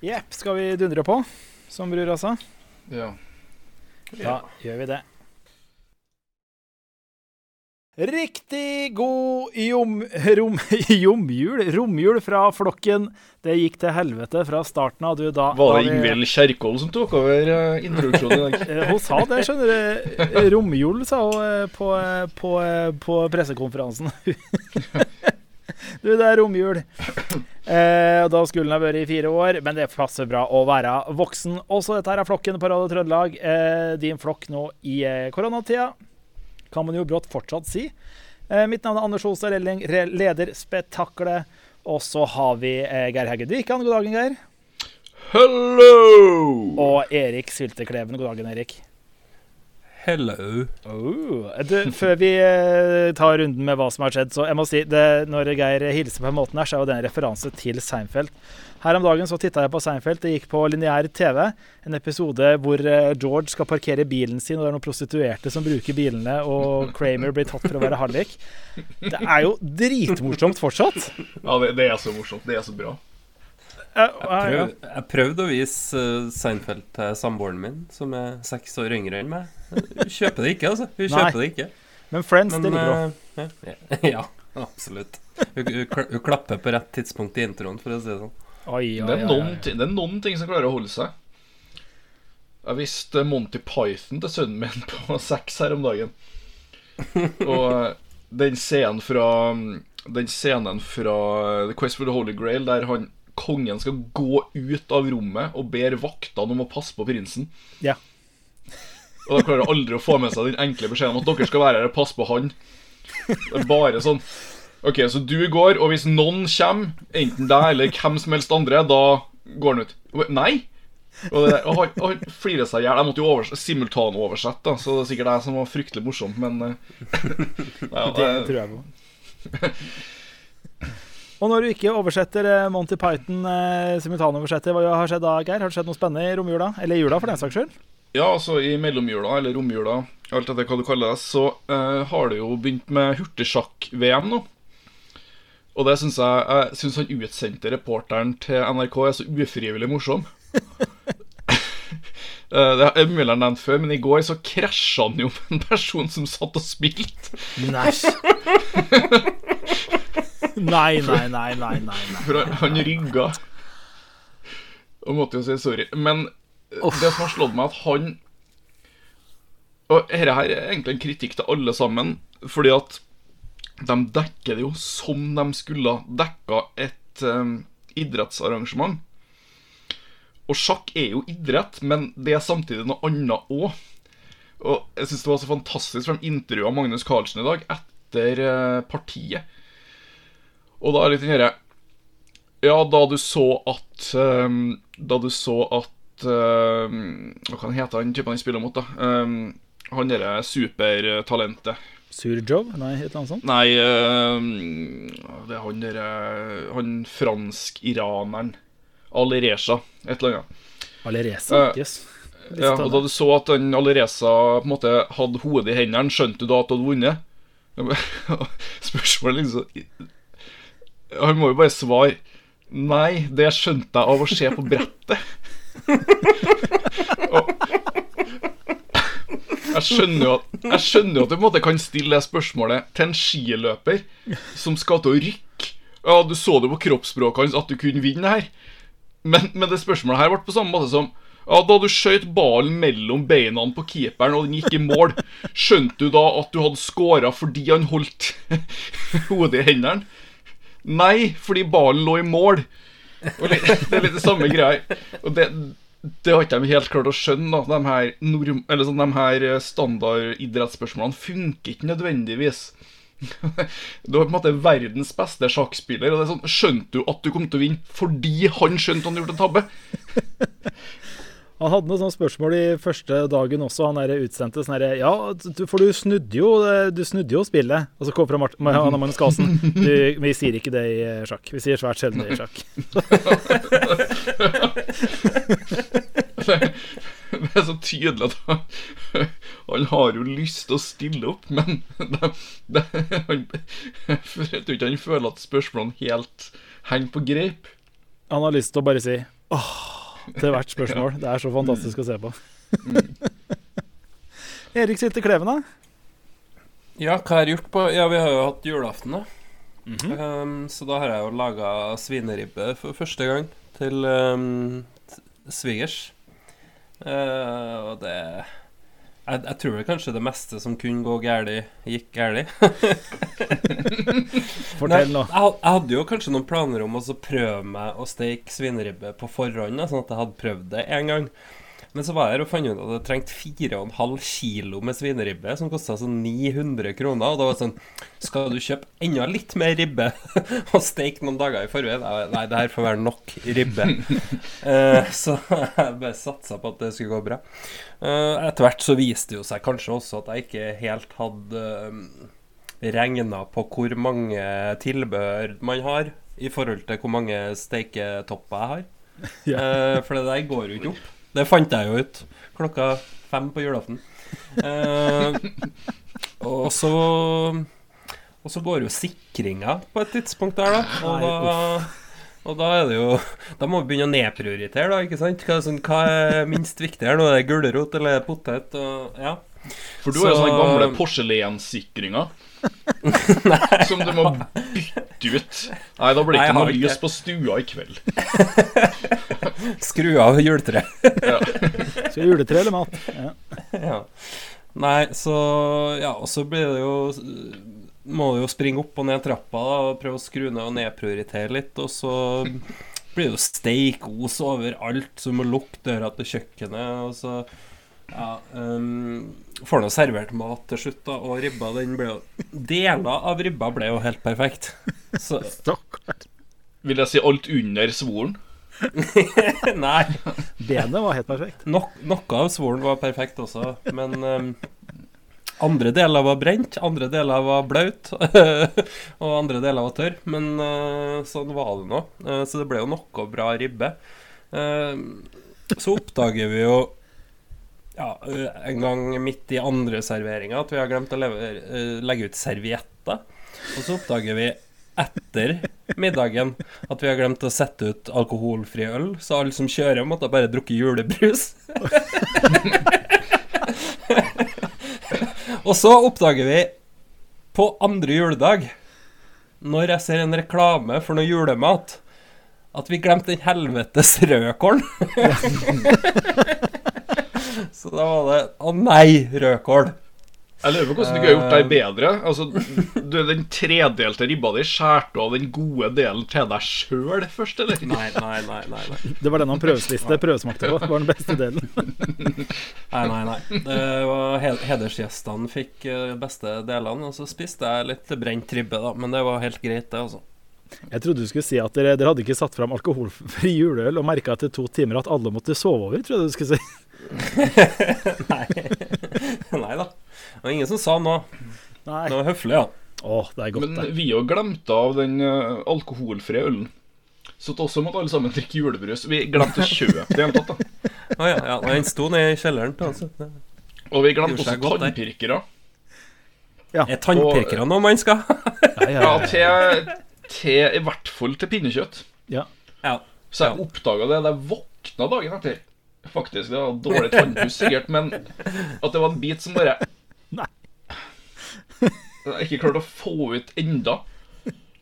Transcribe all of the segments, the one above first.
Jepp, skal vi dundre på, som brura sa? Ja. Da gjør vi det. Riktig god jom, rom, jomjul, romjul fra flokken. Det gikk til helvete fra starten av. Du, da, Var det Ingvild Kjerkol som tok over eh, introduksjonen i dag? Eh, Hun sa det, skjønner du. Romjul, sa hun eh, på, eh, på, eh, på pressekonferansen. Du, det er romjul. Eh, da skulle den ha vært i fire år, men det passer bra å være voksen. Også dette her er flokken på Radio Trøndelag. Eh, din flokk nå i eh, koronatida, kan man jo brått fortsatt si. Eh, mitt navn er Anders Holstad Relling, re- leder Spetakkelet. Og så har vi eh, Geir Hegge Dykan. God dagen, Geir. Hello! Og Erik Syltekleven. God dagen, Erik. Hello. Oh. Du, før vi eh, tar runden med hva som har skjedd, så jeg må si det, Når Geir hilser på den måten her, så er jo det en referanse til Seinfeld. Her om dagen så titta jeg på Seinfeld. Det gikk på lineær TV. En episode hvor eh, George skal parkere bilen sin, og det er noen prostituerte som bruker bilene, og Kramer blir tatt for å være hallik. Det er jo dritmorsomt fortsatt. Ja, det, det er så morsomt. Det er så bra. Eh, Jeg, eh, prøvde å vise uh, Seinfeld til samboeren min, som er seks år yngre enn meg. Hun kjøper det ikke, altså. Hun Nei. kjøper det ikke. Men Friends, Men det ligger bra. eh, ja, ja, absolutt. Hun, hun, klapper på rett tidspunkt i introen, for å si det sånn. Oi, oi, Det er, noen, det er noen ting som klarer å holde seg. Jeg viste Monty Python til sønnen min på seks her om dagen. Og eh, den scenen fra Den scenen fra The Quest for the Holy Grail der han kongen skal gå ut av rommet og ber vaktene om å passe på prinsen. Ja. Og da klarer han aldri å få med seg den enkle beskjeden om at dere skal være her og passe på han. Det er bare sånn Ok, så du går, og hvis noen kommer, enten deg eller hvem som helst andre, da går han ut. Nei! Og, det, og han, han flirer seg i hjel. Jeg måtte jo overs simultanoversette, så det er sikkert jeg som var fryktelig morsom, men eh, ja, Det det, tror jeg på. Og når du ikke oversetter eh, Monty Python eh, simultanoversetter, hva har skjedd da, Geir? Har det skjedd noe spennende i romjula? Eller i jula, for den saks skyld? ja, altså i mellomjula, eller romjula, alt etter hva du kaller det, så eh, har det jo begynt med hurtigsjakk-VM nå. Og det syns jeg Jeg syns han utsendte reporteren til NRK er så ufrivillig morsom. Eh, Det er mulig har nevnt før, men i går så krasja han jo med en person som satt og spilte. Nei. nei, nei, nei, nei, nei, nei. For han- rygga. Og måtte jo si sorry. Men det som har slått meg, at han Og dette her er egentlig en kritikk til alle sammen, fordi at de dekker det jo som de skulle dekka et um, idrettsarrangement. Og sjakk er jo idrett, men det er samtidig noe annet òg. Og jeg syns det var så fantastisk, for de intervjua Magnus Carlsen i dag etter eh, partiet. Og da er litt den herre Ja, da du så at um, Da du så at um, Hva kan hete han typen han spiller mot, da? Um, han derre supertalentet. Surjov? Nei, et eller annet sånt? Nei, det er han derre Han fransk-iraneren. Alireza, et eller annet. Alireza? uh, Yes. Ja, og da du så at han Alireza på en måte hadde hodet i hendene, skjønte du da at du hadde vunnet? Spørsmålet liksom Han må jo bare svare Nei, det skjønte jeg av å se på brettet. Og, jeg skjønner jo at Jeg skjønner jo at du på en måte kan stille det spørsmålet til en skiløper som skal til å rykke. Ja, du så det på kroppsspråket hans at du kunne vinne her. Men, men det spørsmålet her ble på samme måte som ja, Da du skjøt ballen mellom beina på keeperen og den gikk i mål, skjønte du da at du hadde scora fordi han holdt hodet i hendene? Nei, fordi ballen lå i mål. Og det er litt det samme greia. Og det, det har ikke de helt klart å skjønne. Da. De her, norm, sånn, de her standardidrettsspørsmålene funker ikke nødvendigvis. Du er på en måte verdens beste sjakkspiller, og det er sånn Skjønte du at du kom til å vinne fordi han skjønte han gjort en tabbe? Han hadde noen sånt spørsmål i første dagen også, han der utsendte sånn herre Ja, du, for du snudde jo Du snudde jo spillet. Og så kom fra Anna Magnus Carlsen. Vi sier ikke det i eh, sjakk. Vi sier svært sjelden det i sjakk. Det er så tydelig at han, han har jo lyst til å stille opp, men det, det, han, jeg tror ikke han føler at spørsmålene helt henger på greip. Han har lyst til å bare si til hvert spørsmål. Det er så fantastisk å se på. Erik sitter Kleven, da. Ja, hva har jeg gjort på Ja, vi har jo hatt julaften, da. Mhm. Um, så da har jeg jo laga svineribbe for første gang til um, svigers. Uh, og det jeg, jeg tror kanskje det meste som kunne gå galt, gikk galt. Fortell nå. Jeg, jeg hadde jo kanskje noen planer om å prøve meg å steke svineribbe på forhånd, sånn at jeg hadde prøvd det en gang. Men så var jeg her og fant ut at jeg trengte 4,5 kilo med svineribbe, som kosta sånn 900 kroner. Og da var det sånn Skal du kjøpe enda litt mer ribbe og steke noen dager i forveien? Nei, det her får være nok ribbe. Eh, så jeg bare satsa på at det skulle gå bra. Eh, etter hvert så viste det jo seg kanskje også at jeg ikke helt hadde um, regna på hvor mange tilbehør man har i forhold til hvor mange steiketopper jeg har. Ja. Eh, for det der går jo ikke opp. Det fant jeg jo ut klokka fem på julaften. Eh, og så Og så går jo sikringa på et tidspunkt der, da. Og da, og da er det jo Da må vi begynne å nedprioritere, da. ikke sant? Hva er, sånn, hva er minst viktig her nå? Er det gulrot eller potet? Og, ja. For du har jo sånne gamle porselenssikringer. som du må bytte ut. Nei, da blir det ikke noe lys på stua i kveld. Skru av juletreet. Skal juletre eller mat? Ja. ja. Nei, så Ja, og så blir det jo Må du jo springe opp og ned trappa da, og prøve å skru ned og nedprioritere litt. Og så blir det jo steikos overalt, så du må lukke døra til kjøkkenet. Og så ja, um, får nå servert mat til slutt, da, og ribba den ble jo Deler av ribba ble jo helt perfekt. Så Stakkar. Vil jeg si alt under svoren? Nei. Benet var helt perfekt. Nok, noe av svoren var perfekt også, men um, andre deler var brent, andre deler var blaut, og andre deler var tørr. Men uh, sånn var det nå. Uh, så det ble jo noe bra ribbe. Uh, så oppdager vi jo ja, eh, en gang midt i andre serveringa at vi har glemt å leve, legge ut servietter. Og så oppdager vi etter middagen at vi har glemt å sette ut alkoholfri øl, så alle som kjører, måtte bare drukke julebrus. og så oppdager vi på andre juledag, når jeg ser en reklame for noe julemat, at vi glemte den helvetes rødkålen. så da var det Å nei, rødkål. Jeg lurer på hvordan du kunne gjort deg bedre. Altså, du er Den tredelte ribba di skjærte du av den gode delen til deg sjøl først, eller? Nei, nei, nei. nei, nei. Det var den han prøvespiste, prøvesmakte på. Det var den beste delen. Nei, nei, nei. Det var Hedersgjestene fikk eh, beste delene, og så spiste jeg litt brent ribbe, da. Men det var helt greit, det, altså. Jeg trodde du skulle si at dere, dere hadde ikke satt fram alkoholfri juleøl og merka etter to timer at alle måtte sove over. trodde jeg du skulle si. Nei. nei da. Det var ingen som sa noe. Nei. Det var høflig, ja. Åh, det er godt, Men det. vi jo glemte av den uh, alkoholfrie ølen. Så til også måtte alle sammen drikke julebrus. Vi glemte å kjøpe det hele tatt. da Å ja, ja. Den sto nede i kjelleren. Altså. Og vi glemte også tannpirkere. Er tannpirkere noe man skal Ja, ja, Ja, ja. til, til I hvert fall til pinnekjøtt. ja. Ja. Så jeg oppdaga det da jeg våkna dagen etter. Faktisk, det var dårlig tannpuss sikkert, men at det var en bit som bare Nei. Jeg har ikke klart å få ut enda.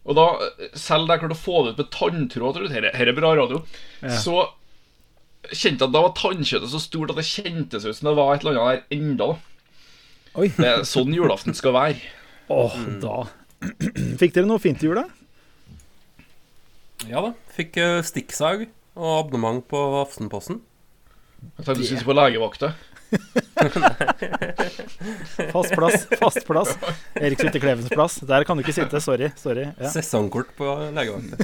Og da, selv da jeg klarte å få det ut med tanntråd tror du, Her her er bra radio. Ja. Så kjente jeg at da var tannkjøttet så stort at det kjentes ut som det var et eller annet der enda. Oi. Det er sånn julaften skal være. Åh, da Fikk dere noe fint til jul, da? ja da. Fikk eh, stikksag og abonnement på Aftenposten. Jeg tenkte du skulle på legevakta. Fast plass. fast plass Erik sitter Klevens plass. Der kan du ikke sitte. Sorry. sorry ja. Sesongkort på legevakta.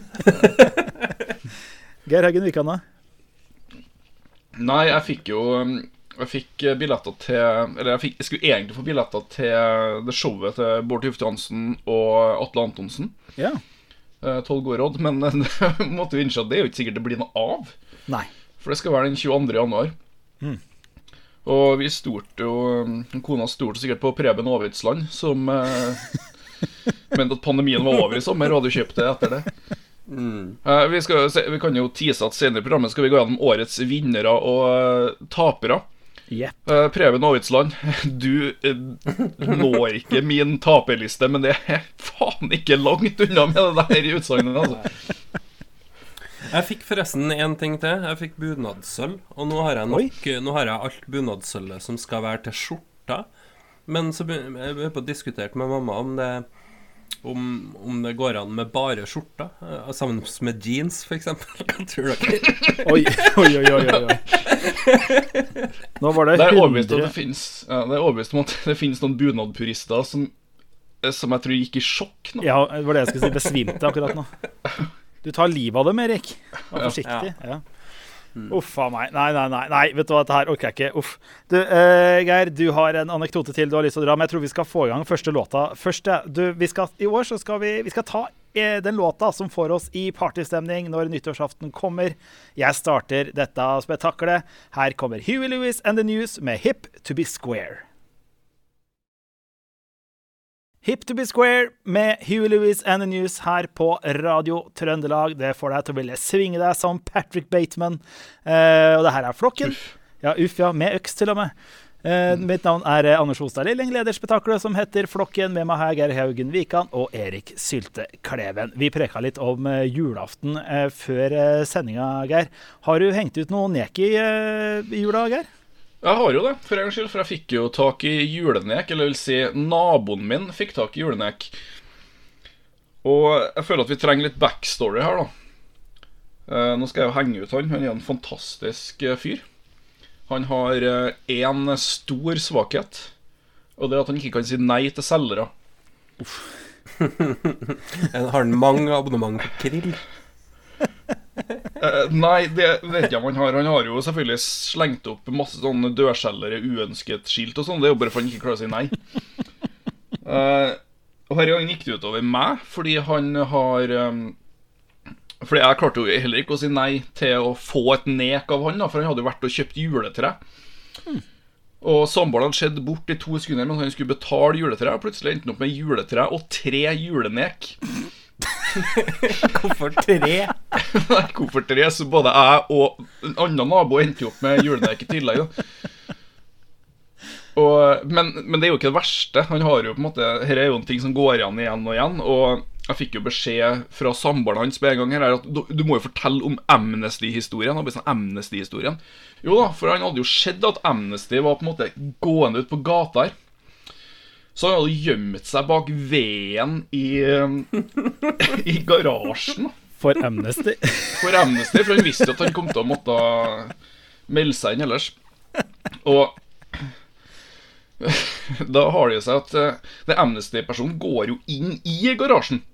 Geir Haugen Wikan, da? Nei, jeg fikk jo um, Jeg fikk eh, billetter til Eller jeg, fikk, jeg skulle egentlig få billetter til det showet til Bård Tufte Hansen og Atle Antonsen. Ja. eh, Tolv går råd. Men måtte vi innse at det er jo ikke sikkert det blir noe av. Nei. For det skal være den 22. januar. Mm. Og vi stolte jo um, Kona stolte sikkert på Preben Aavitsland, som eh, mente at pandemien var over i sommer, og hadde kjøpt det etter det. Mm. Eh, vi, skal, se- vi kan jo tease at senere i programmet skal vi gå gjennom årets vinnere og eh, tapere. Yep. Uh, Preben Aavitsland, du eh, når ikke min taperliste, men det er faen ikke langt unna med det der i utsagnet. Altså. Jeg fikk forresten én ting til. Jeg fikk bunadsølv. Og nå har jeg nok Nå har jeg alt bunadsølvet som skal være til skjorta. Men så jeg har på diskutert med mamma om det om, om det går an med bare skjorta. eh, Sammen med jeans, f.eks. Hva tror dere? Oi, oi, oi, oi, oi. Nå var det Det er overbevist om at det finnes ja, Det er om at det finnes noen bunadpurister som, eh, som jeg tror gikk i sjokk nå. Ja, det var det jeg skulle si. Besvimte akkurat nå. Du tar livet av dem, Erik. Vær forsiktig. Ja. Uff a meg. Nei, nei, nei, nei. Vet du hva, dette her orker jeg ikke. Uff. Du, uh, Geir, du har en anekdote til du har lyst til å dra, men jeg tror vi skal få i gang første låta først. ja. Du, vi skal, I år så skal vi, vi skal ta eh, den låta som får oss i partystemning når nyttårsaften kommer. Jeg starter dette spetakkelet. Her kommer Huey Lewis and the News med Hip to be square. Hip to be square med Huey Lewis and the News her på Radio Trøndelag. Det får deg til å ville svinge deg som Patrick Bateman. Eh, og det her er Flokken. Ja, uff, ja. Med øks, til og med. Eh, Mitt navn er eh, Anders Ostad Lilling, lederspetakkelet som heter Flokken, med meg her Geir Haugen Wikan og Erik Sylte Kleven. Vi preka litt om eh, julaften eh, før eh, sendinga, Geir. Har du hengt ut noe neki eh, i jula, Geir? Jeg har jo det, for en skyld, for jeg fikk jo tak i julenek. Eller vil si, naboen min fikk tak i julenek. Og jeg føler at vi trenger litt backstory her, da. Eh, nå skal jeg jo henge ut han. Han er en fantastisk eh, fyr. Han har én stor svakhet, og det er at han ikke kan si nei til selgere. Har han mange abonnement på Krill? Eh, nei, det vet jeg om han har. Han har jo selvfølgelig slengt opp masse sånne dørselgere, uønsket skilt og sånn. Det er jo bare for han ikke klarer å si nei. Uh, og her i gangen gikk det utover meg, fordi han har um, Fordi jeg klarte jo heller ikke å si nei til å få et nek av han, da, for han hadde jo vært og kjøpt juletre. Og samboeren hadde sett bort i to sekunder mens han skulle betale juletreet. Og plutselig endte han opp med juletre og tre julenek. Hvorfor tre? Hvorfor tre? Så både jeg og en annen nabo endte opp med julenek i tillegg. Og, men, men det er jo ikke det verste. Han har jo på en måte Her er jo en ting som går igjen igjen og igjen. Og jeg fikk jo beskjed fra samboeren hans med en gang her at du, du må jo fortelle om Amnesty-historien. Sånn Amnesty-historien Jo da, for han hadde jo sett at Amnesty var på en måte gående ut på gata her. Så han hadde gjemt seg bak veden i, i garasjen. For Amnesty. for Amnesty, for han visste at han kom til å måtte melde seg inn ellers. Og da har det jo seg at Det den Amnesty-personen går jo inn i garasjen.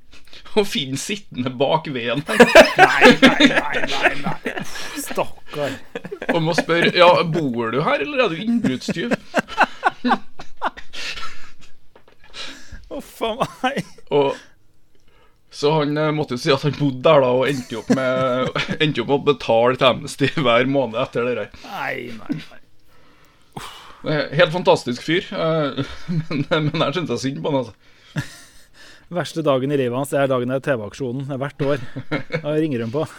Og finner sittende bak veden her. Nei, nei, nei, nei, nei. Stakkar. Og må spørre Ja, bor du her, eller er du innbruddstyv? Uff a meg. Og så han eh, måtte jo si at han bodde der da, og endte opp med Endte opp med å betale til Amnesty hver måned etter det der. Nei, nei, nei. Helt fantastisk fyr. eh, Men, men jeg syns synd på han, altså. Verste dagen i livet hans det er dagen det er TV-aksjonen. Er hvert år. Da ringer hun på.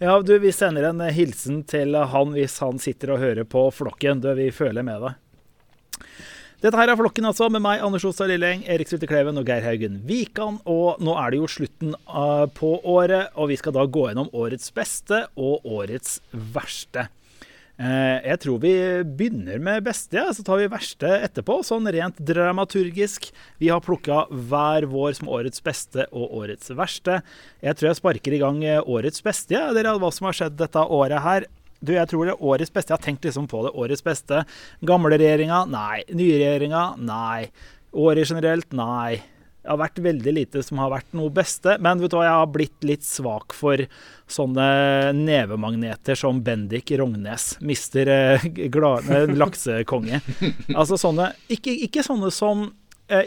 Ja, du, vi sender en hilsen til han hvis han sitter og hører på Flokken. Du, vi føler med deg. Dette her er Flokken, altså, med meg, Anders Ostad Lilleng, Erik Sylte Kleven og Geir Haugen Wikan. Og nå er det jo slutten på året, og vi skal da gå gjennom årets beste og årets verste. Eh, jeg tror vi begynner med beste, ja, så tar vi verste etterpå. Sånn rent dramaturgisk. Vi har plukka hver vår som årets beste og årets verste. Jeg tror jeg sparker i gang eh, årets beste. Ja. Dere, hva som har skjedd dette året her. Du, jeg tror det er årets beste. Jeg har tenkt liksom på det. Årets beste. Gamle regjeringa? Nei. Nye? Nei. Året generelt? Nei. Det har vært veldig lite som har vært noe beste. Men vet du hva, jeg har blitt litt svak for sånne nevemagneter som Bendik Rognes. Mister eh, glad, laksekonge. Altså sånne Ikke, ikke sånne som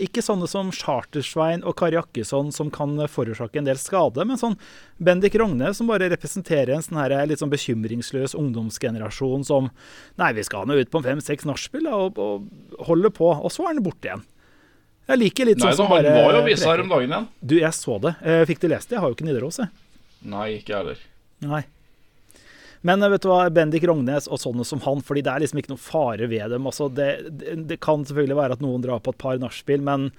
ikke sånne som Chartersvein og Kari Jakkesson som kan forårsake en del skade, men sånn Bendik Rogne som bare representerer en sånn her litt sånn bekymringsløs ungdomsgenerasjon som Nei, vi skal nå ut på fem-seks nachspiel og, og holde på. Og så er han borte igjen. Jeg liker litt Nei sånn da, som han bare var jo avisa her om dagen igjen. Du, jeg så det. Eh, Fikk du lest det? Jeg har jo ikke Nidaros, jeg. Nei, ikke jeg heller. Nei. Men eh, vet du hva, Bendik Rognes og sånne som han, fordi det er liksom ikke noe fare ved dem. Altså, det, det, det kan selvfølgelig være at noen drar på et par nachspiel, men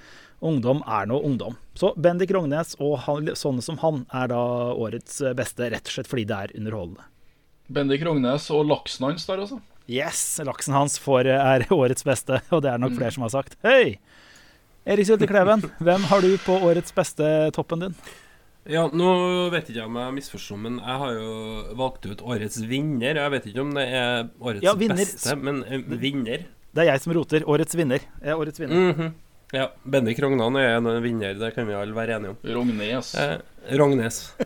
ungdom er nå ungdom. Så Bendik Rognes og han, sånne som han er da årets eh, beste, rett og slett fordi det er underholdende. Bendik Rognes og laksen hans der, altså. Yes, laksen hans får, eh, er årets beste, og det er nok flere som har sagt. Hei! Erik Sylte Kleven, hvem har du på årets beste-toppen din? Ja, nå vet ikke jeg om jeg misforsto, men jeg har jo valgt ut årets vinner. Jeg vet ikke om det er årets Ja, beste, men eh, vinner. Det er jeg som roter. Årets vinner. er årets vinner. Mhm. Ja, Bendik Rognan er en vinner, det kan vi alle være enige om. Rognes. Eh, Rognes.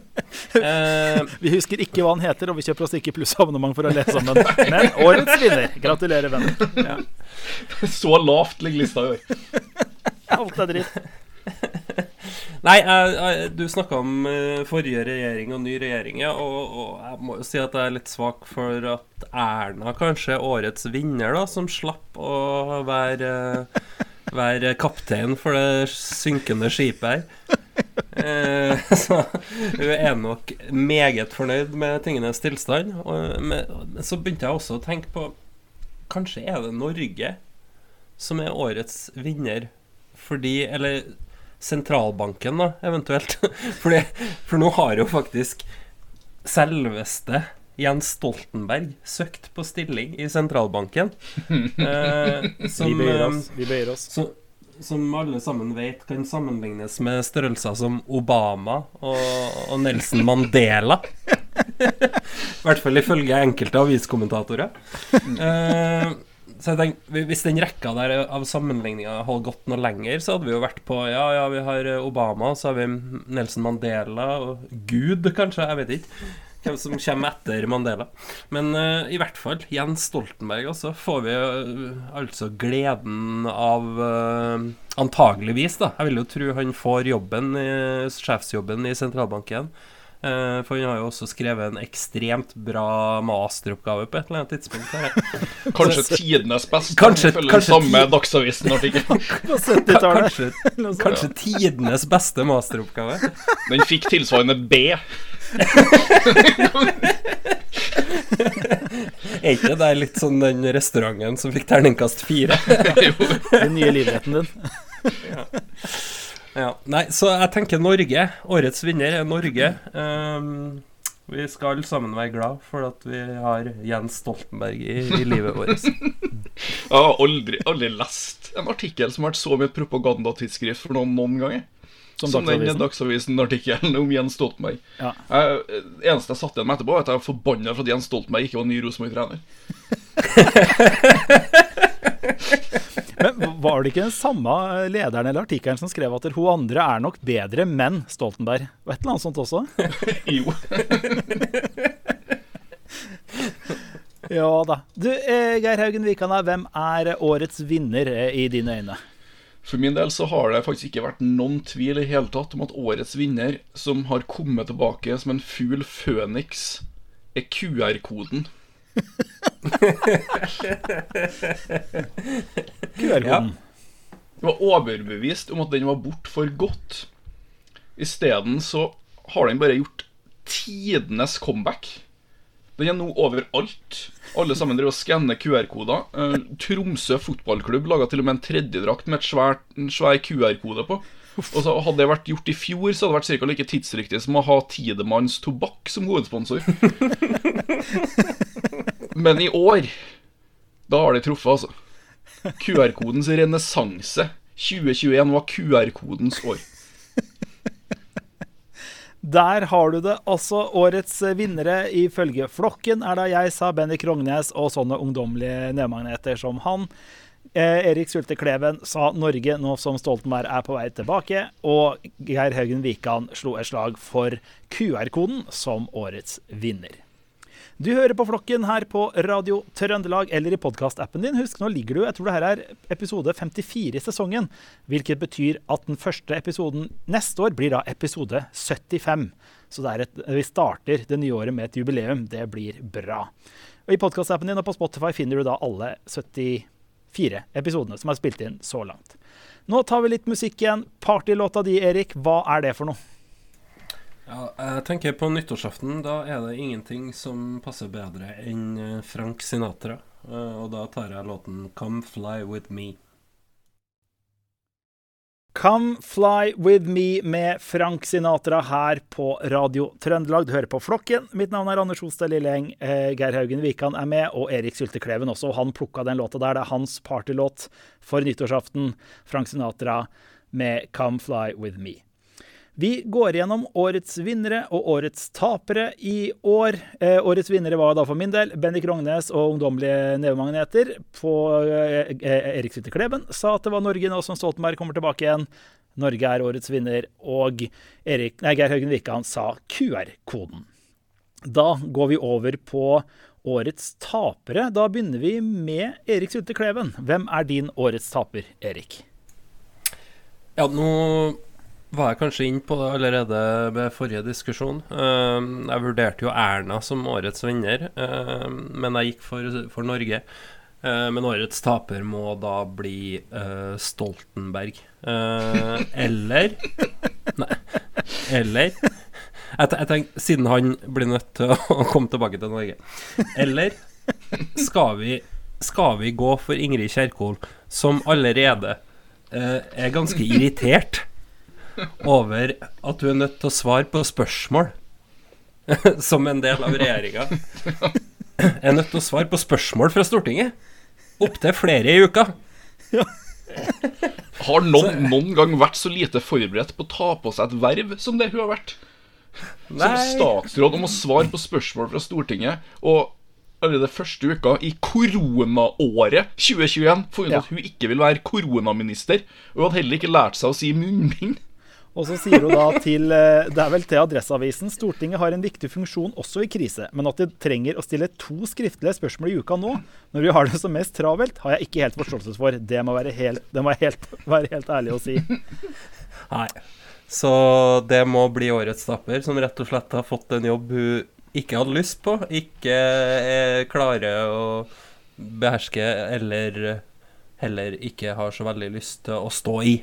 Eh, Vi husker ikke hva han heter, og vi kjøper oss ikke plussabonnement for å lese sammen. Men årets vinner. Gratulerer, venner. Så lavt ligger lista i år. Alt er dritt. Nei, jeg, jeg, du snakka om eh, forrige regjering og ny regjering, ja, og, og jeg må jo si at jeg er litt svak for at Erna kanskje er årets vinner, da, som slapp å være være kaptein for det synkende skipet her. Eh, så hun er nok meget fornøyd med tingenes tilstand. Og, men så begynte jeg også å tenke på Kanskje er det Norge som er årets vinner fordi Eller sentralbanken, da, eventuelt. Fordi, for nå har jo faktisk selveste Jens Stoltenberg søkt på stilling i sentralbanken. Eh, Vi som, bøyer eh, oss. Vi bøyer oss. så, som alle sammen vet, kan sammenlignes med størrelser som Obama og, og Nelson Mandela. I hvert fall ifølge enkelte aviskommentatorer. Eh, så jeg tenker, Hvis den rekka der av sammenligninger hadde gått noe lenger, så hadde vi jo vært på Ja, ja, vi har Obama, så har vi Nelson Mandela og Gud, kanskje. Jeg vet ikke hvem som kommer etter Mandela. Men uh, i hvert fall Jens Stoltenberg også får vi uh, altså gleden av uh, Antageligvis, da. Jeg vil jo tro han får jobben, sjefsjobben i sentralbanken. Eh, for han har jo også skrevet en ekstremt bra masteroppgave på et eller annet tidspunkt. Her. Kanskje tidenes beste, Kanskje- ifølge kanskje den samme Dagsavisen-artikkelen. Kanskje, kanskje tidenes beste masteroppgave. Den fikk tilsvarende B. Er ikke det der litt sånn den restauranten som fikk terningkast fire? Den nye livretten din. Ja. Nei, så jeg tenker Norge. Årets vinner er Norge. Um, vi skal alle sammen være glad for at vi har Jens Stoltenberg i, i livet vårt. Jeg har aldri, aldri lest en artikkel som har vært så mye propagandatidsskrift for noen noen ganger. Som Som den Dagsavisen. Dagsavisen-artikkelen om Jens Stoltenberg. Ja. Jeg, eneste jeg satt igjen med etterpå, var at jeg var forbanna for at Jens Stoltenberg ikke var ny Rosenborg-trener. Men var det ikke den samme lederen eller artikkelen som skrev at hun andre er nok bedre, men Stoltenberg? Og et eller annet sånt også? Jo. Ja da. Du, eh, Geir Haugen Vikane, hvem er årets vinner eh, i dine øyne? For min del så har det faktisk ikke vært noen tvil i hele tatt om at årets vinner, som har kommet tilbake som en fugl føniks, er QR-koden. QR-koden. Jeg var overbevist om at den var borte for godt. Isteden så har den bare gjort tidenes comeback. Den er nå overalt. Alle sammen driver og skanner QR-koder. Eh, Tromsø fotballklubb laga til og med en tredjedrakt med et svært, en svær QR-kode på. Og så Hadde det vært gjort i fjor, så hadde det vært ca. like tidsriktig som å ha Tidemanns Tobakk som hovedsponsor. Men i år, da har de truffet, altså. QR-kodens renessanse. 2021 var QR-kodens år. Der har du det. Altså, årets vinnere ifølge flokken er da jeg sa Benny Krognes og sånne ungdommelige nedmagneter som han. Eh, Erik Sulte Kleven sa Norge nå som Stoltenberg er på vei tilbake. Og Geir Haugen Wikan slo et slag for QR-koden som årets vinner. Du hører på Flokken her på Radio Trøndelag eller i podkastappen din. Husk, nå ligger du Jeg tror det her er episode 54 i sesongen. Hvilket betyr at den første episoden neste år blir da episode 75. Så et, vi starter det nye året med et jubileum. Det blir bra. Og I podkastappen din og på Spotify finner du da alle 70 fire episodene som er spilt inn så langt. Nå tar vi litt musikk igjen. Partylåta di, Erik, hva er det for noe? Ja, jeg tenker på nyttårsaften. Da er det ingenting som passer bedre enn Frank Sinatra. Eh, Og da tar jeg låten 'Come Fly With Me'. Come Fly With Me med Frank Sinatra her på Radio Trøndelag. Du hører på Flokken. Mitt navn er Anders Hostad Lilleheng. Eh, Geir Haugen Wikan er med, og Erik Syltekleven også. Han plukka den låta der. Det er hans partylåt for nyttårsaften. Frank Sinatra med Come Fly With Me. Vi går gjennom årets vinnere og årets tapere i år. Eh, årets vinnere var da for min del Bendik Rognes og Ungdommelige nevemagneter. På eh, eh, Erik Sylte Kleben sa at det var Norge nå som Stoltenberg kommer tilbake igjen. Norge er årets vinner. Og Erik, nei, Geir Haugen Wikan sa QR-koden. Da går vi over på årets tapere. Da begynner vi med Erik Sylte Kleven. Hvem er din årets taper, Erik? Ja, nå var jeg kanskje inn på det allerede ved forrige diskusjon. Eh, jeg vurderte jo Erna som årets vinner, eh, men jeg gikk for, for Norge. Eh, men årets taper må da bli eh, Stoltenberg. Eller Nei. Eller jeg, te- tenker, Siden han blir nødt til å komme tilbake til Norge. Eller skal vi, skal vi gå for Ingrid Kjerkol, som allerede eh, er ganske irritert over at du er nødt til å svare på spørsmål som en del av regjeringa. Er nødt til å svare på spørsmål fra Stortinget. Opptil flere i uka. Har noen noen gang vært så lite forberedt på å ta på seg et verv som det hun har vært? Som Nei. statsråd om å svare på spørsmål fra Stortinget, og allerede første uka i koronaåret 2021 funnet Ja. at hun ikke vil være koronaminister, og hun hadde heller ikke lært seg å si munnbind. Og så sier hun da til eh, Det er vel til Adresseavisen Stortinget har en viktig funksjon også i krise, men at de trenger å stille to skriftlige spørsmål i uka nå, når vi har det som mest travelt, har jeg ikke helt forståelse for. Det må være helt, det må jeg helt, være helt ærlig å si. Nei. Så det må bli årets stapper, som rett og slett har fått en jobb hun ikke hadde lyst på, ikke er klarer å beherske, eller heller ikke har så veldig lyst til å stå i.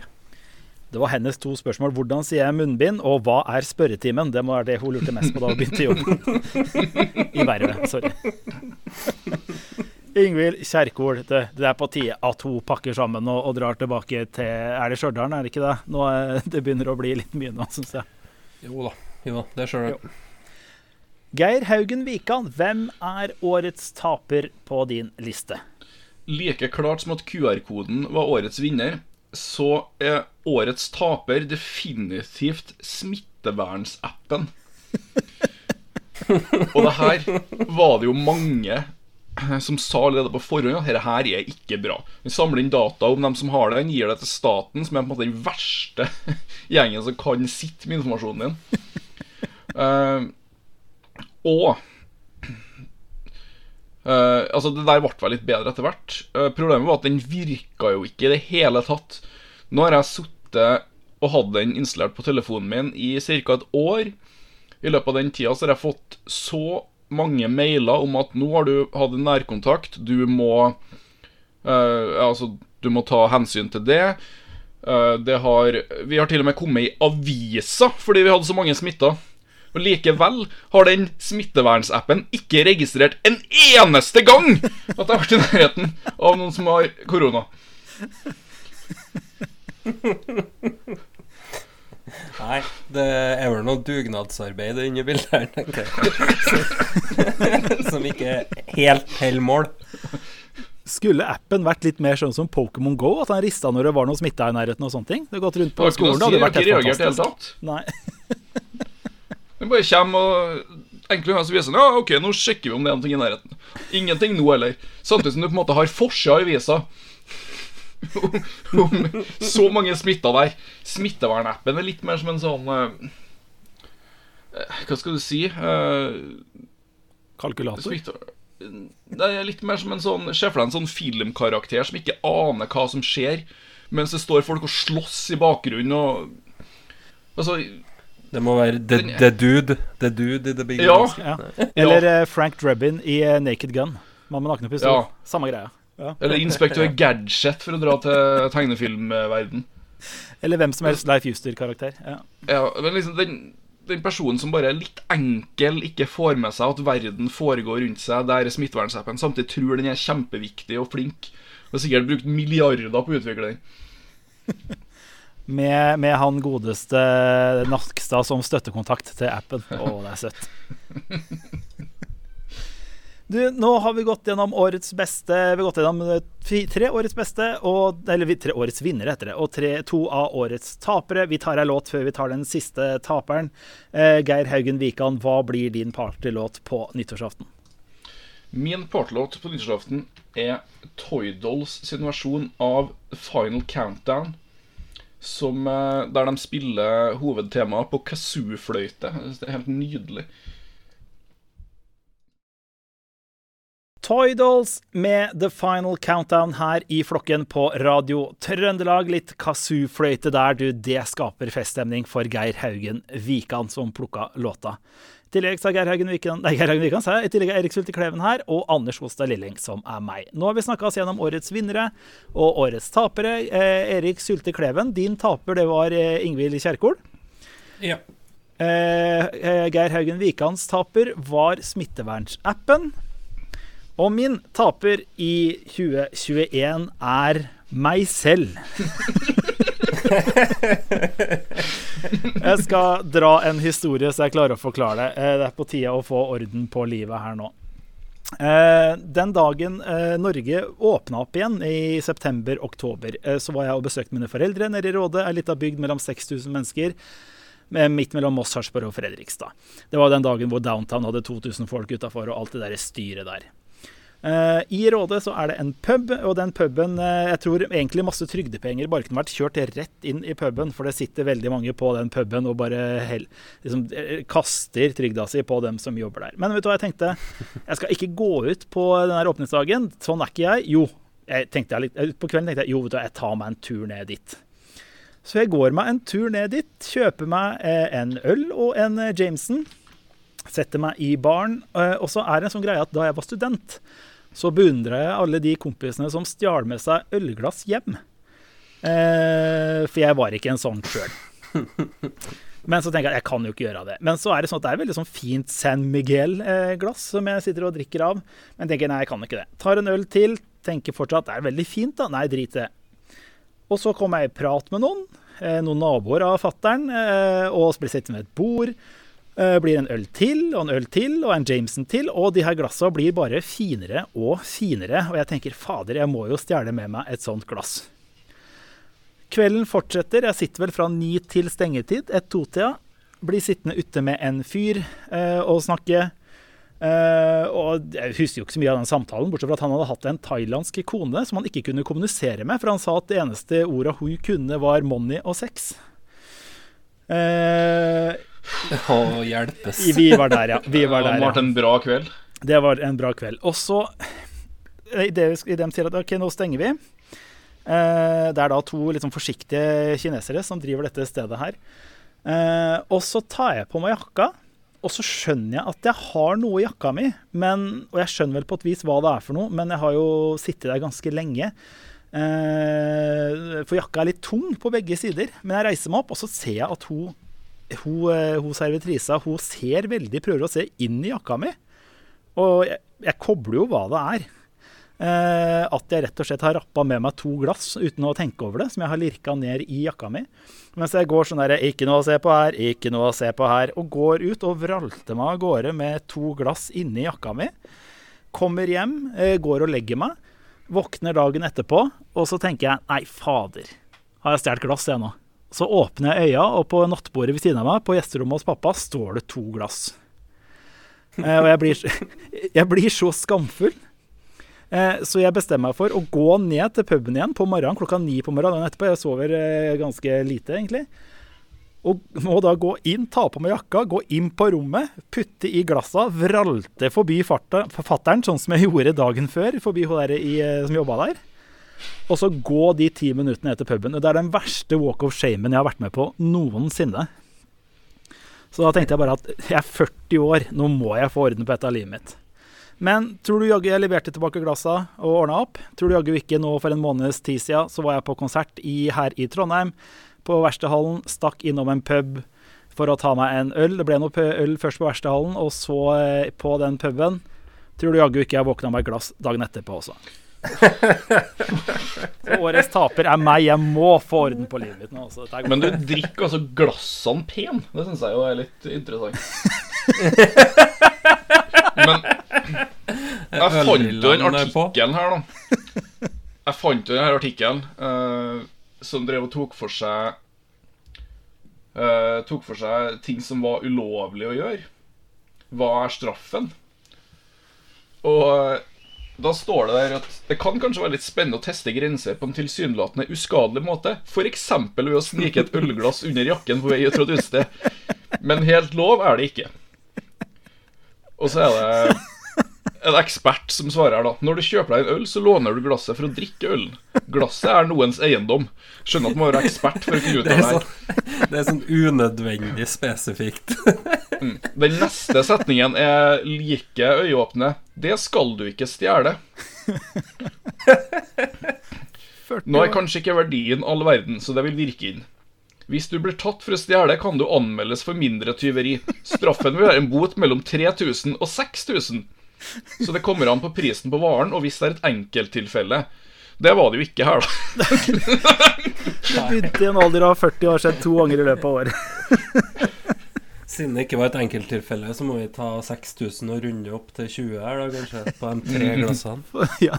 Det var hennes to spørsmål. Hvordan sier jeg munnbind, og hva er spørretimen? Det må være det hun lurte mest på da hun begynte i jobben. I vervet. Sorry. Ingvild Kjerkol, det, det er på tide at hun pakker sammen og, og drar tilbake til Er det Stjørdal, er det ikke det? Nå, er- det begynner å bli litt mye nå, syns jeg. Jo da, jo da, det skjønner jeg. Geir Haugen Wikan, hvem er årets taper på din liste? Like klart som at QR-koden var årets vinner, så er årets taper definitivt smittevernsappen. Og det her var det jo mange som sa allerede på forhånd at dette her er ikke bra. Vi samler inn data om dem som har det, gir det til staten, som er på en måte den verste gjengen som kan sitte med informasjonen din. Uh, og Eh, altså Det der ble vel litt bedre etter hvert. Uh, problemet var at den virka jo ikke i det hele tatt. Nå har jeg sittet og hatt den installert på telefonen min i ca. et år. I løpet av den tida så har jeg fått så mange mailer om at nå har du hatt en nærkontakt, du må uh, Altså, du må ta hensyn til det. Det har Vi har til og med kommet i avisa fordi vi hadde så mange smitta. Og likevel har den smittevernsappen ikke registrert en eneste gang at jeg har vært i nærheten av noen som har korona. Nei, det er vel noe dugnadsarbeid inni bildet her, tenker jeg. Som ikke helt holder mål. Skulle appen vært litt mer sånn som Pokémon Go? At han rista når det var noe smitte i nærheten og sånne ting? Det har gått rundt på skolen, det hadde vært ikke helt fantastisk. Nei. Den bare kommer og enkle ganger viser den, ja, ok, nå sjekker vi om det er noe i nærheten. Ingenting nå heller. Samtidig som du på en måte har forsida i visa om, så mange smitta der. Smittevernappen er litt mer som en sånn eh, Hva skal du si? Uh, Kalkulator. smitte, det er litt mer som en sånn Se for deg en sånn filmkarakter som ikke aner hva som skjer, mens det står folk og slåss i bakgrunnen og Altså Det må være the, the dude. The dude i the big Ja. Ja. Eller eh, Frank Drebin i eh, Naked Gun. Mann med nakne pistol. Ja. Samme greia. Ja. Eller Inspektør Gadget, for å dra til tegnefilmverden. Eller hvem som helst Leif Juster-karakter. Ja. Ja, men liksom den, den personen som bare er litt enkel, ikke får med seg at verden foregår rundt seg, der smittevernsappen samtidig tror den er kjempeviktig og flink. Og sikkert brukt milliarder på å utvikle den. Med, med han godeste Nakstad som støttekontakt til appen. Å, det er søtt. Du, nå har vi gått gjennom årets beste Vi har gått gjennom eh, tre årets beste, og, eller tre årets vinnere, heter det, og tre, to av årets tapere. Vi tar ei låt før vi tar den siste taperen. Eh, Geir Haugen Wikan, hva blir din partylåt på nyttårsaften? Min partylåt på nyttårsaften er Toydolls sin versjon av Final Countdown. Som, eh, der de spiller hovedtemaet på kazoo-fløyte. Det er helt nydelig. Toy Dolls med The Final Countdown her i flokken på Radio Trøndelag. Litt kazoo-fløyte der, du. Det skaper feststemning for Geir Haugen Wikan, som plukka låta. I tillegg så er Geir Haugen Wikan, nei, Geir Haugen Wikan. I tillegg er Erik Sulte Kleven her, og Anders Hostad Lilling, som er meg. Nå har vi snakka oss gjennom årets vinnere og årets tapere. Eh, Erik Sulte Kleven, din taper, det var eh, Ingvild Kjerkol. Ja. Eh, eh, Geir Haugen Wikans taper var smittevernsappen. Og min taper i 2021 er meg selv. jeg skal dra en historie så jeg klarer å forklare det. Eh, Det er på tide å få orden på livet her nå. Eh, Den dagen eh, Norge åpna opp igjen, i september-oktober, så var jeg og besøkte mine foreldre nede i Råde, ei lita bygd mellom 6000 mennesker midt mellom Moss, Sarpsborg og Fredrikstad. Det var den dagen hvor Downtown hadde 2000 folk utafor og alt det der styret der. Eh, I Råde så er det en pub, og den puben eh, Jeg tror egentlig masse trygdepenger bare kunne vært kjørt rett inn i puben, for det sitter veldig mange på den puben og bare hell, liksom, eh, kaster trygda si på dem som jobber der. Men vet du hva jeg tenkte? Jeg skal ikke gå ut på den åpningsdagen. Sånn er ikke jeg. Jo, jeg tenkte jeg litt, på kvelden tenkte jeg jo, vet du, jeg tar meg en tur ned dit. Så jeg går meg en tur ned dit, kjøper meg en øl og en Jameson. Setter meg i baren. og så er det en sånn greie at da jeg var student, så beundrer jeg alle de kompisene som stjal med seg ølglass hjem. Eh, for jeg var ikke en sånn sjøl. Men så tenker jeg jeg kan jo ikke gjøre det. Men så er det sånn at det er veldig sånn fint San Miguel-glass som jeg sitter og drikker av. Men tenker nei, jeg kan ikke det. Tar en øl til, tenker fortsatt det er veldig fint, da. Nei, drit det. Og så kommer jeg i prat med noen. eh, Noen naboer av fattern. eh, Og blir sittende ved et bord. Eh, Blir en øl til, og en øl til, og en Jameson til. Og de her glassa blir bare finere og finere. Og jeg tenker fader, jeg må jo stjele med meg et sånt glass. Kvelden fortsetter. Jeg sitter vel fra ni til stengetid, ett-to-tida. Blir sittende ute med en fyr eh, og snakke. Eh, og jeg husker jo ikke så mye av den samtalen, bortsett fra at han hadde hatt en thailandsk kone som han ikke kunne kommunisere med, for han sa at det eneste orda hun kunne, var money og sex. Eh, Å, hjelpes. vi var der, ja. Vi var Det der, har vært ja. en bra kveld. Det var en bra kveld. Og så I det i dem sier at OK, nå stenger vi. Eh, det er da to sånn forsiktige kinesere som driver dette stedet her. Eh, og så tar jeg på meg jakka, og så skjønner jeg at jeg har noe i jakka mi. Men, og jeg skjønner vel på et vis hva det er for noe, men jeg har jo sittet der ganske lenge. Eh, for jakka er litt tung på begge sider. Men jeg reiser meg opp, og så ser jeg at hun, hun, eh, hun servitrisa hun ser veldig, prøver å se inn i jakka mi. Og jeg, jeg kobler jo hva det er. Eh, at jeg rett og slett har rappa med meg to glass uten å tenke over det, som jeg har lirka ned i jakka mi. Mens jeg går sånn der Ikke noe å se på her, ikke noe å se på her. Og går ut og vralter meg av gårde med to glass inni jakka mi. Kommer hjem, eh, går og legger meg. Våkner dagen etterpå, og så tenker jeg nei, fader. Har jeg stjålet glass, jeg nå? Så åpner jeg øya, og på nattbordet ved siden av meg, på gjesterommet hos pappa, står det to glass. Eh, og jeg blir, jeg blir så skamfull. Eh, så jeg bestemmer meg for å gå ned til puben igjen på morgenen klokka ni på morgenen etterpå. Jeg sover eh, ganske lite, egentlig. Og må da gå inn, ta på meg jakka, gå inn på rommet, putte i glassa, vralte forbi fattern, sånn som jeg gjorde dagen før, forbi hun der i, eh, som jobba der. Og så gå de ti minuttene til puben. Det er den verste walk of shamen jeg har vært med på noensinne. Så da tenkte jeg bare at jeg er 40 år, nå må jeg få orden på dette livet mitt. Men tror du jaggu jeg leverte tilbake glassa og ordna opp? Tror du jaggu ikke nå for en måneds tid siden så var jeg på konsert i, her i Trondheim, på Verkstedhallen. Stakk innom en pub for å ta meg en øl. Det ble noe øl først på Verkstedhallen, og så eh, på den puben. Tror du jaggu ikke jeg våkna med et glass dagen etterpå også. Så årets taper er meg. Jeg må få orden på livet mitt nå. Altså. Men du drikker altså glassene pen. Det syns jeg jo er litt interessant. Men jeg fant jo den artikkelen her, da. Jeg fant jo den her artikkelen uh, som drev og tok for seg uh, Tok for seg ting som var ulovlig å gjøre. Hva er straffen? Og eh, da står det der at det kan kanskje være litt spennende å teste grenser på en tilsynelatende uskadelig måte. F.eks. ved å snike et ølglass under jakken på vei ut fra et utested. Men helt lov er det ikke. Og så er det en ekspert som svarer her, da. Når du kjøper deg en øl, så låner du glasset for å drikke ølen. Glasset er noens eiendom. Skjønner at du må være ekspert for å finne ut Det av det her. sånn, det er sånn unødvendig spesifikt. Den neste setningen er like øyeåpne. Det skal du ikke stjele. Nå er kanskje ikke verdien all verden, så det vil virke inn. Hvis du blir tatt for å stjele, kan du anmeldes for mindre tyveri. Straffen vil være en bot mellom 3000 og 6000. Så det kommer an på prisen på varen, og hvis det er et enkelttilfelle. Det var det jo ikke her, da. du begynte i en alder av 40 år skjedd to ganger i løpet av året. Siden det ikke var et enkelttilfelle, så må vi ta 6000 og runde opp til 20 her, da, kanskje. På de tre glassene. ja.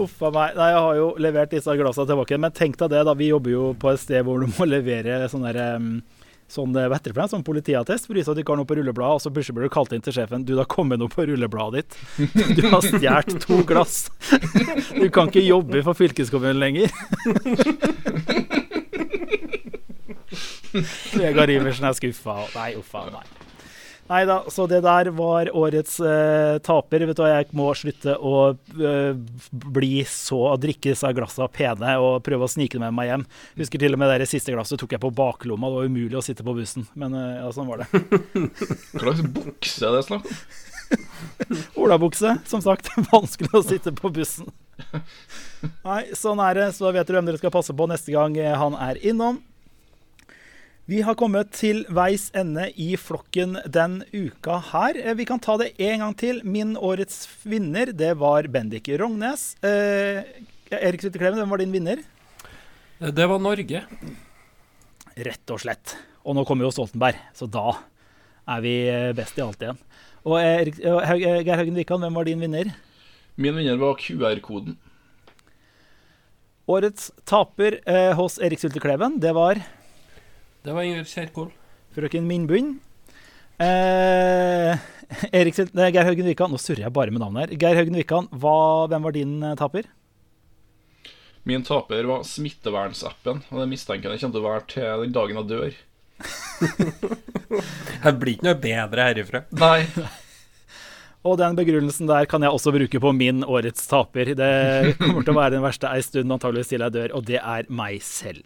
Uff a meg. Nei, jeg har jo levert disse glassene tilbake. Men tenk deg det, da. Vi jobber jo på et sted hvor du må levere sånn der um, Sånn, vet du, for noe? sånn politiattest for å vise at du ikke har noe på rullebladet. Og så plutselig blir du kalt inn til sjefen. Du, det har kommet noe på rullebladet ditt. Du har stjålet to glass. Du kan ikke jobbe for fylkeskommunen lenger. Vegard Iversen er skuffa. Nei, uffa, nei. Nei da, så det der var årets eh, taper. Vet du hva, Jeg må slutte å eh, bli så å drikke disse glassene pene og prøve å snike dem med meg hjem. Husker til og med det siste glasset tok jeg på baklomma. Det var umulig å sitte på bussen. Men eh, ja, sånn var det. Hva slags bukse er det snakk om? Olabukse, som sagt. Vanskelig å sitte på bussen. Nei, sånn er det. Så vet dere hvem dere skal passe på neste gang han er innom. Vi har kommet til veis ende i flokken den uka her. Eh, Vi kan ta det en gang til. Min årets vinner, det var Bendik Rognes. Eh, Erik Syltekleven, hvem var din vinner? Det var Norge. Rett og slett. Og nå kommer jo Stoltenberg, så da er vi eh, best i alt igjen. Og Erik, eh, eh, Geir Haugen Wikan, hvem var din vinner? Min vinner var QR-koden. Årets taper eh, hos Erik Syltekleven, det var Det var Ingrid Kjerkol. frøken Mindbund. Eh, Erik nei, Geir Haugen Wikan, nå surrer jeg bare med navnet her. Geir Haugen Wikan, hvem var din eh, taper? Min taper var smittevernsappen, og det mistenker jeg kommer til å være til den dagen jeg dør. Det blir ikke noe bedre herifra. Nei. Og den begrunnelsen der kan jeg også bruke på min årets taper. Det kommer til å være den verste ei stund, antageligvis til jeg dør, og det er meg selv.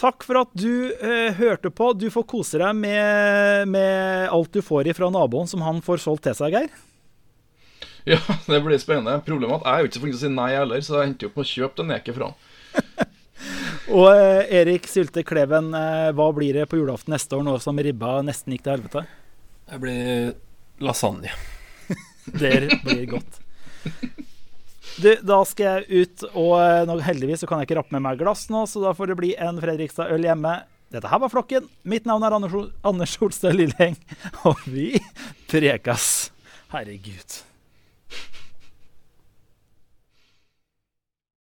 Takk for at du eh, hørte på. Du får kose deg med, med alt du får ifra naboen som han får solgt til seg, Geir. Ja, det blir spennende. Problemet er at jeg er jo ikke så flink til å si nei heller, så jeg endte opp med å kjøpe den eket fra han. Og eh, Erik Sylte Kleven, eh, hva blir det på julaften neste år, nå som ribba nesten gikk til helvete? Det blir lasagne. Det blir godt. Du, da skal jeg ut, og eh, nå, heldigvis så kan jeg ikke rappe med meg glass nå, så da får det bli en Fredrikstad-øl hjemme. Dette her var Flokken. Mitt navn er Anders Ol- Anders Olstad Lilleheng, og vi prekas. Herregud.